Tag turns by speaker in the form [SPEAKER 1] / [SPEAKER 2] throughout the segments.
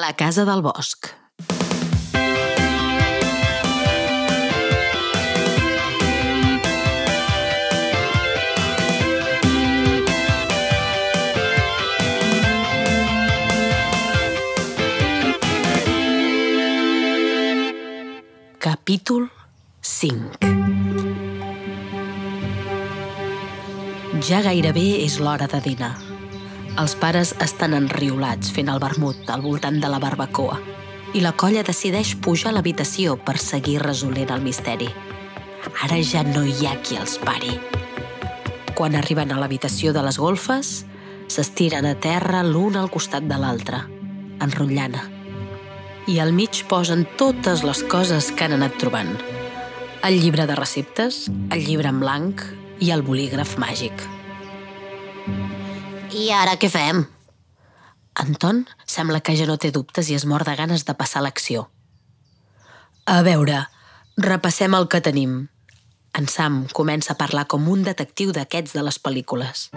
[SPEAKER 1] La casa del bosc. Capítol 5 Ja gairebé és l'hora de dinar. Els pares estan enriolats fent el vermut al voltant de la barbacoa i la colla decideix pujar a l'habitació per seguir resolent el misteri. Ara ja no hi ha qui els pari. Quan arriben a l'habitació de les golfes, s'estiren a terra l'un al costat de l'altre, enrotllant. I al mig posen totes les coses que han anat trobant. El llibre de receptes, el llibre en blanc i el bolígraf màgic.
[SPEAKER 2] I ara què fem?
[SPEAKER 1] Anton sembla que ja no té dubtes i es mor de ganes de passar l'acció. A veure, repassem el que tenim. En Sam comença a parlar com un detectiu d'aquests de les pel·lícules.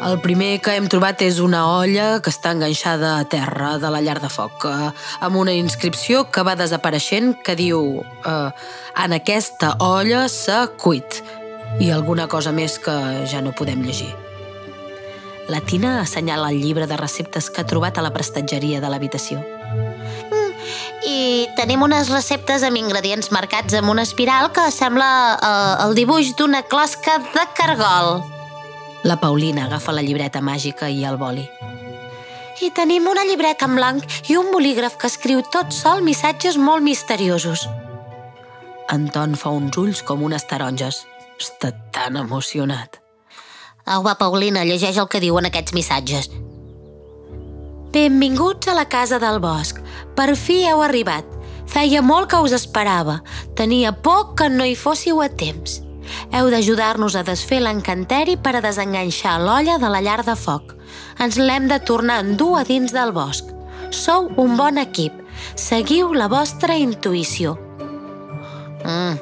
[SPEAKER 1] El primer que hem trobat és una olla que està enganxada a terra de la llar de foc, eh, amb una inscripció que va desapareixent que diu eh, «En aquesta olla s'ha cuit» i alguna cosa més que ja no podem llegir. La Tina assenyala el llibre de receptes que ha trobat a la prestatgeria de l'habitació.
[SPEAKER 2] I tenim unes receptes amb ingredients marcats amb una espiral que sembla eh, el dibuix d'una closca de cargol.
[SPEAKER 1] La Paulina agafa la llibreta màgica i el boli.
[SPEAKER 2] I tenim una llibreta en blanc i un bolígraf que escriu tot sol missatges molt misteriosos.
[SPEAKER 1] Anton fa uns ulls com unes taronges. Està tan emocionat.
[SPEAKER 2] Au, va, Paulina, llegeix el que diuen aquests missatges.
[SPEAKER 3] Benvinguts a la casa del bosc. Per fi heu arribat. Feia molt que us esperava. Tenia por que no hi fóssiu a temps. Heu d'ajudar-nos a desfer l'encanteri per a desenganxar l'olla de la llar de foc. Ens l'hem de tornar a endur a dins del bosc. Sou un bon equip. Seguiu la vostra intuïció.
[SPEAKER 2] Mm,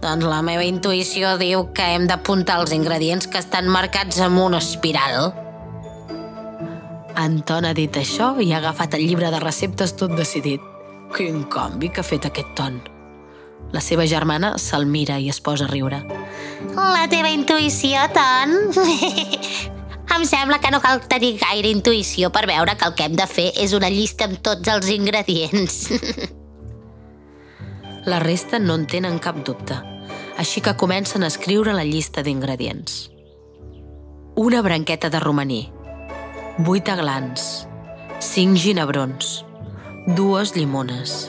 [SPEAKER 2] doncs la meva intuïció diu que hem d'apuntar els ingredients que estan marcats amb una espiral.
[SPEAKER 1] Anton ha dit això i ha agafat el llibre de receptes tot decidit. Quin canvi que ha fet aquest ton. La seva germana se'l mira i es posa a riure.
[SPEAKER 2] La teva intuïció, Ton? em sembla que no cal tenir gaire intuïció per veure que el que hem de fer és una llista amb tots els ingredients.
[SPEAKER 1] La resta no en tenen cap dubte, així que comencen a escriure la llista d'ingredients. Una branqueta de romaní, vuit aglans, cinc ginebrons, dues llimones,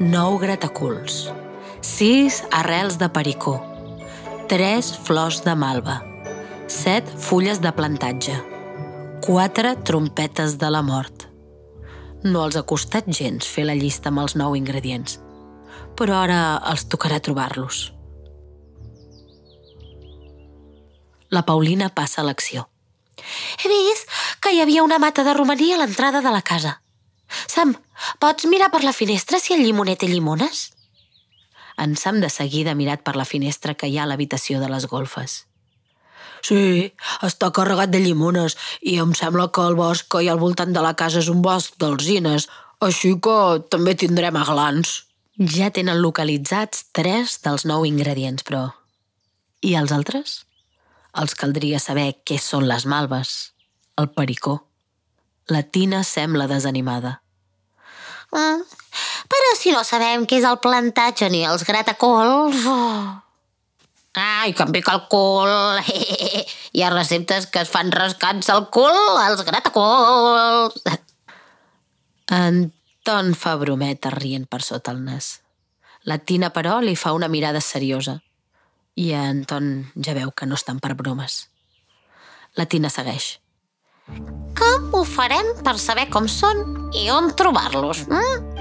[SPEAKER 1] nou grataculs, sis arrels de pericó, tres flors de malva, set fulles de plantatge, quatre trompetes de la mort. No els ha costat gens fer la llista amb els nou ingredients, però ara els tocarà trobar-los. La Paulina passa a l'acció.
[SPEAKER 3] He vist que hi havia una mata de romaní a l'entrada de la casa. Sam, pots mirar per la finestra si el llimoner té llimones?
[SPEAKER 1] En Sam de seguida ha mirat per la finestra que hi ha a l'habitació de les golfes.
[SPEAKER 4] Sí, està carregat de llimones i em sembla que el bosc que hi ha al voltant de la casa és un bosc d'alzines, així que també tindrem aglans.
[SPEAKER 1] Ja tenen localitzats tres dels nou ingredients, però... I els altres? Els caldria saber què són les malves, el pericó. La Tina sembla desanimada.
[SPEAKER 2] Mm, però si no sabem què és el plantatge ni els gratacols... Oh. Ai, que em pica el cul. Hi ha receptes que es fan rascats al cul, els gratacols.
[SPEAKER 1] Anton fa brometes rient per sota el nas. La Tina, però, li fa una mirada seriosa. I Anton ja veu que no estan per bromes. La Tina segueix.
[SPEAKER 2] Com ho farem per saber com són i on trobar-los? Mm?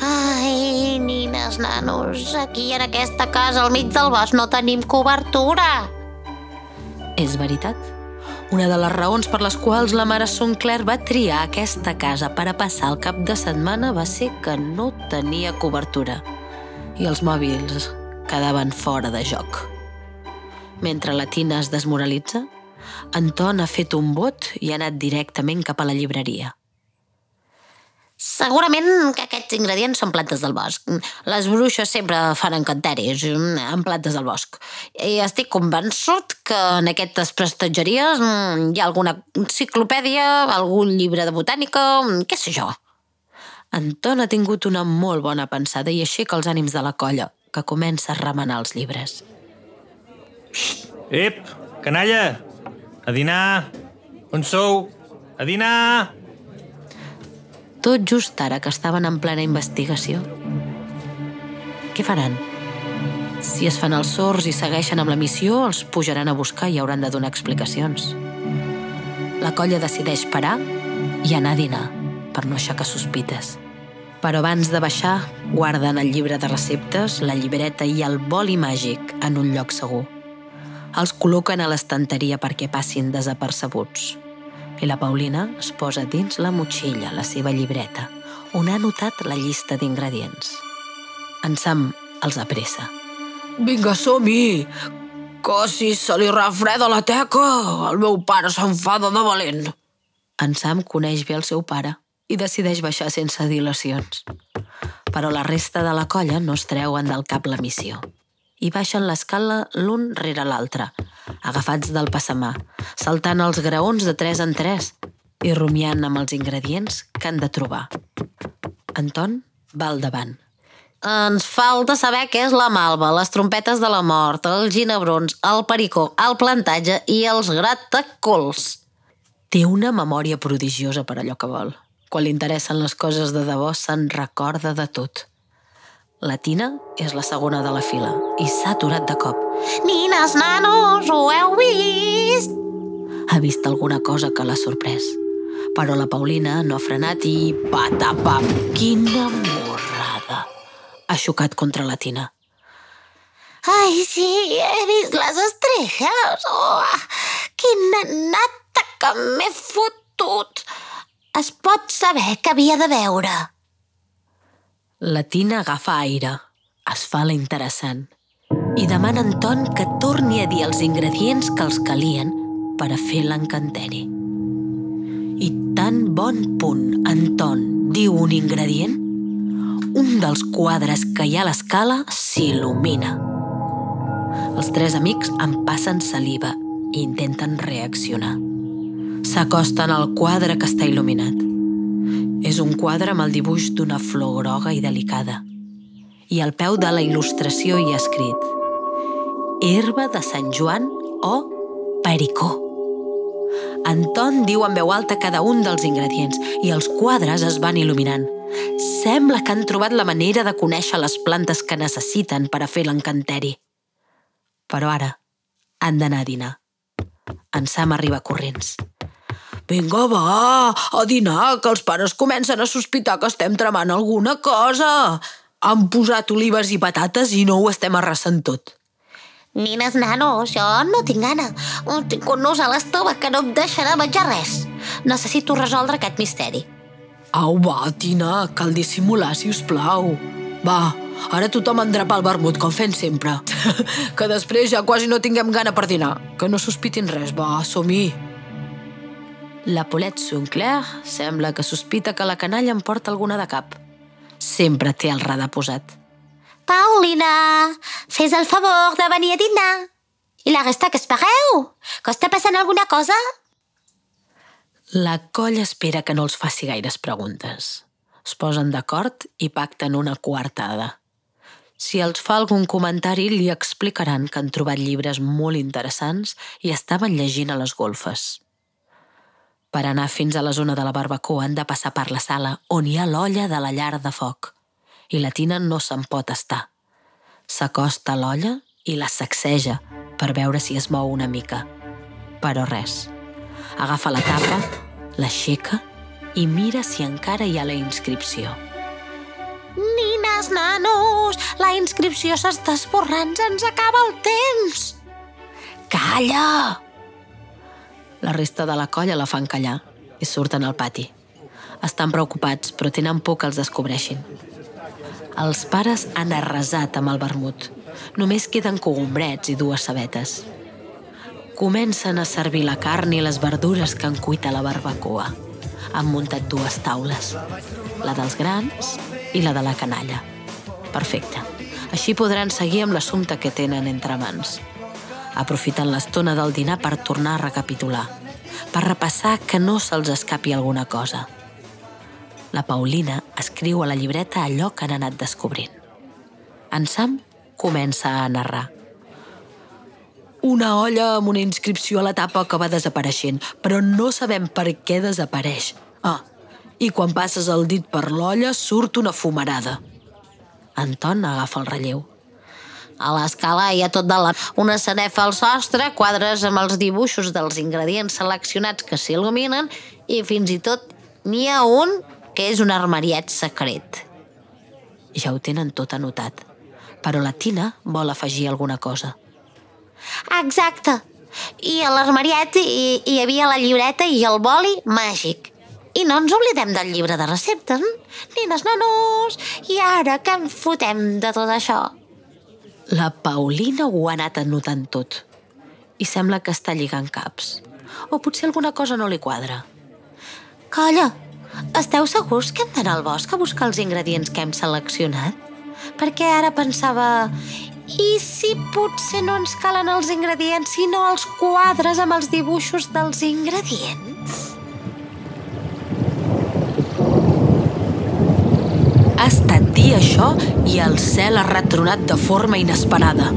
[SPEAKER 2] Ai, nines, nanos, aquí en aquesta casa al mig del bosc no tenim cobertura.
[SPEAKER 1] És veritat. Una de les raons per les quals la mare Sonclair va triar aquesta casa per a passar el cap de setmana va ser que no tenia cobertura i els mòbils quedaven fora de joc. Mentre la Tina es desmoralitza, Anton ha fet un vot i ha anat directament cap a la llibreria.
[SPEAKER 2] Segurament que aquests ingredients són plantes del bosc. Les bruixes sempre fan encanteris amb plantes del bosc. I estic convençut que en aquestes prestatgeries mm, hi ha alguna enciclopèdia, algun llibre de botànica, què sé jo.
[SPEAKER 1] Anton ha tingut una molt bona pensada i aixeca els ànims de la colla, que comença a remenar els llibres.
[SPEAKER 5] Ep, canalla! A dinar! On sou? A dinar!
[SPEAKER 1] Tot just ara que estaven en plena investigació. Què faran? Si es fan els sords i segueixen amb la missió, els pujaran a buscar i hauran de donar explicacions. La colla decideix parar i anar a dinar, per no aixecar sospites. Però abans de baixar, guarden el llibre de receptes, la llibreta i el boli màgic en un lloc segur. Els col·loquen a l'estanteria perquè passin desapercebuts i la Paulina es posa dins la motxilla la seva llibreta, on ha anotat la llista d'ingredients. En Sam els apressa.
[SPEAKER 4] Vinga, som-hi! Que si se li refreda la teca, el meu pare s'enfada de valent.
[SPEAKER 1] En Sam coneix bé el seu pare i decideix baixar sense dilacions. Però la resta de la colla no es treuen del cap la missió i baixen l'escala l'un rere l'altre, agafats del passamà, saltant els graons de tres en tres i rumiant amb els ingredients que han de trobar. Anton va al davant.
[SPEAKER 2] Ens falta saber què és la malva, les trompetes de la mort, els ginebrons, el pericó, el plantatge i els gratacols.
[SPEAKER 1] Té una memòria prodigiosa per allò que vol. Quan li interessen les coses de debò, se'n recorda de tot. La Tina és la segona de la fila i s'ha aturat de cop.
[SPEAKER 2] Nines, nanos, ho heu vist?
[SPEAKER 1] Ha vist alguna cosa que l'ha sorprès. Però la Paulina no ha frenat i patapam! Quina morrada! Ha xocat contra la Tina.
[SPEAKER 2] Ai, sí, he vist les estrelles. Oh, quina nata que m'he fotut. Es pot saber que havia de veure.
[SPEAKER 1] La Tina agafa aire, es fa la interessant i demana a Anton que torni a dir els ingredients que els calien per a fer l'encanteri. I tan bon punt Anton diu un ingredient, un dels quadres que hi ha a l'escala s'il·lumina. Els tres amics en passen saliva i intenten reaccionar. S'acosten al quadre que està il·luminat és un quadre amb el dibuix d'una flor groga i delicada. I al peu de la il·lustració hi ha escrit Herba de Sant Joan o Pericó. Anton diu en veu alta cada un dels ingredients i els quadres es van il·luminant. Sembla que han trobat la manera de conèixer les plantes que necessiten per a fer l'encanteri. Però ara han d'anar a dinar. En Sam arriba corrents.
[SPEAKER 4] Vinga, va, a dinar, que els pares comencen a sospitar que estem tramant alguna cosa. Han posat olives i patates i no ho estem arrasant tot.
[SPEAKER 2] Nines, nanos, jo no tinc gana. Tinc un nus a l'estómac que no em deixarà menjar res. Necessito resoldre aquest misteri.
[SPEAKER 4] Au, va, Tina, cal dissimular, si us plau. Va, ara tothom endrapa el vermut, com fem sempre. que després ja quasi no tinguem gana per dinar. Que no sospitin res, va, som-hi.
[SPEAKER 1] La Paulette Sinclair sembla que sospita que la canalla em porta alguna de cap. Sempre té el radar posat.
[SPEAKER 2] Paulina, fes el favor de venir a dinar. I la resta que espereu? Que està passant alguna cosa?
[SPEAKER 1] La colla espera que no els faci gaires preguntes. Es posen d'acord i pacten una coartada. Si els fa algun comentari, li explicaran que han trobat llibres molt interessants i estaven llegint a les golfes. Per anar fins a la zona de la barbacoa han de passar per la sala on hi ha l'olla de la llar de foc. I la Tina no se'n pot estar. S'acosta a l'olla i la sacseja per veure si es mou una mica. Però res. Agafa la tapa, l'aixeca i mira si encara hi ha la inscripció.
[SPEAKER 2] Nines, nanos, la inscripció s'està esborrant, se'ns acaba el temps.
[SPEAKER 1] Calla! La resta de la colla la fan callar i surten al pati. Estan preocupats, però tenen por que els descobreixin. Els pares han arrasat amb el vermut. Només queden cogombrets i dues sabetes. Comencen a servir la carn i les verdures que han cuit a la barbacoa. Han muntat dues taules, la dels grans i la de la canalla. Perfecte. Així podran seguir amb l'assumpte que tenen entre mans. Aprofiten l'estona del dinar per tornar a recapitular, per repassar que no se'ls escapi alguna cosa. La Paulina escriu a la llibreta allò que han anat descobrint. En Sam comença a narrar.
[SPEAKER 4] Una olla amb una inscripció a la tapa que va desapareixent, però no sabem per què desapareix. Ah, i quan passes el dit per l'olla surt una fumarada.
[SPEAKER 1] Anton agafa el relleu.
[SPEAKER 2] A l'escala hi ha tot de la... Una sanefa al sostre, quadres amb els dibuixos dels ingredients seleccionats que s'il·luminen i fins i tot n'hi ha un que és un armariet secret.
[SPEAKER 1] Ja ho tenen tot anotat, però la Tina vol afegir alguna cosa.
[SPEAKER 2] Exacte. I a l'armariet hi, hi havia la llibreta i el boli màgic. I no ens oblidem del llibre de receptes, nines, nanos. I ara què en fotem de tot això?
[SPEAKER 1] La Paulina ho ha anat anotant tot. I sembla que està lligant caps. O potser alguna cosa no li quadra.
[SPEAKER 2] Colla, esteu segurs que hem d'anar al bosc a buscar els ingredients que hem seleccionat? Perquè ara pensava... I si potser no ens calen els ingredients, sinó els quadres amb els dibuixos dels ingredients?
[SPEAKER 1] Ha estat dir això i el cel ha retronat de forma inesperada.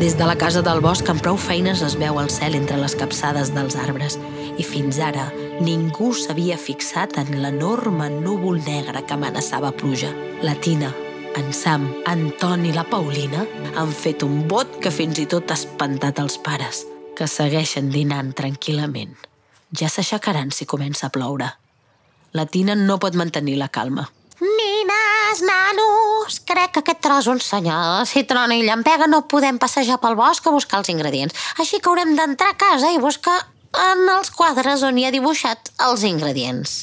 [SPEAKER 1] Des de la casa del bosc amb prou feines es veu el cel entre les capçades dels arbres i fins ara ningú s'havia fixat en l'enorme núvol negre que amenaçava pluja. La Tina, en Sam, en Ton i la Paulina han fet un vot que fins i tot ha espantat els pares, que segueixen dinant tranquil·lament. Ja s'aixecaran si comença a ploure. La Tina no pot mantenir la calma.
[SPEAKER 2] Nines, nanos, crec que aquest tros un senyal. Si trona i llampega no podem passejar pel bosc a buscar els ingredients. Així que haurem d'entrar a casa i buscar en els quadres on hi ha dibuixat els ingredients.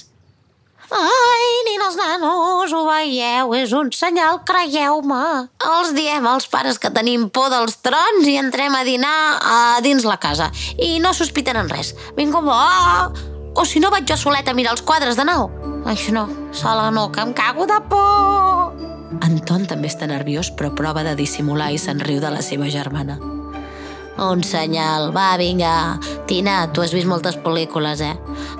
[SPEAKER 2] Ai, nines, nanos, ho veieu? És un senyal, creieu-me. Els diem als pares que tenim por dels trons i entrem a dinar a dins la casa. I no sospiten en res. Vinga, va! O si no vaig jo soleta a mirar els quadres de nou. Això no, sola no, que em cago de por.
[SPEAKER 1] Anton també està nerviós, però prova de dissimular i se'n riu de la seva germana.
[SPEAKER 2] Un senyal, va, vinga. Tina, tu has vist moltes pel·lícules, eh?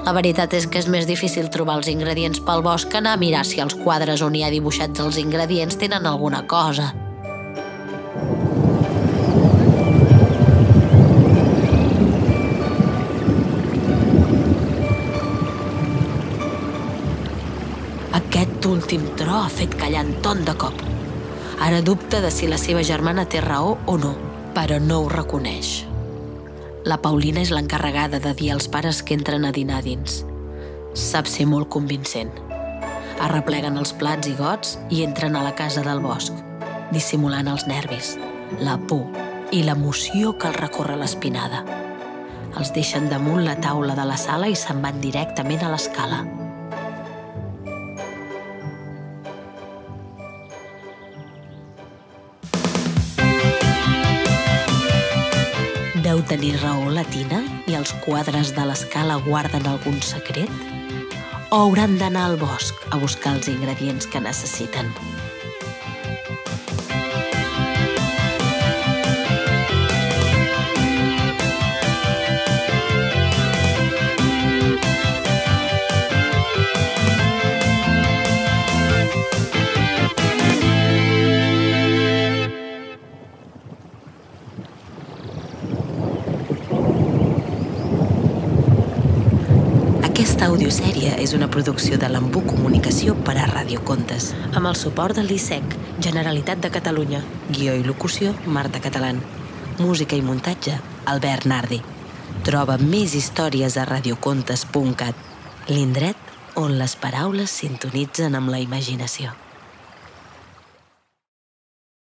[SPEAKER 2] La veritat és que és més difícil trobar els ingredients pel bosc que anar a mirar si els quadres on hi ha dibuixats els ingredients tenen alguna cosa. Aquest
[SPEAKER 1] últim tro ha fet callar Anton de cop. Ara dubta de si la seva germana té raó o no, però no ho reconeix. La Paulina és l'encarregada de dir als pares que entren a dinar dins. Sap ser molt convincent. Arrepleguen els plats i gots i entren a la casa del bosc, dissimulant els nervis, la por i l'emoció que els recorre l'espinada. Els deixen damunt la taula de la sala i se'n van directament a l'escala. Tenir raó la Tina i els quadres de l'escala guarden algun secret? O hauran d'anar al bosc a buscar els ingredients que necessiten? Aquesta audiosèrie és una producció de l'Embú Comunicació per a Radiocontes, amb el suport de l'ISEC, Generalitat de Catalunya, guió i locució, Marta Catalán. Música i muntatge, Albert Nardi. Troba més històries a radiocontes.cat, l'indret on les paraules sintonitzen amb la imaginació.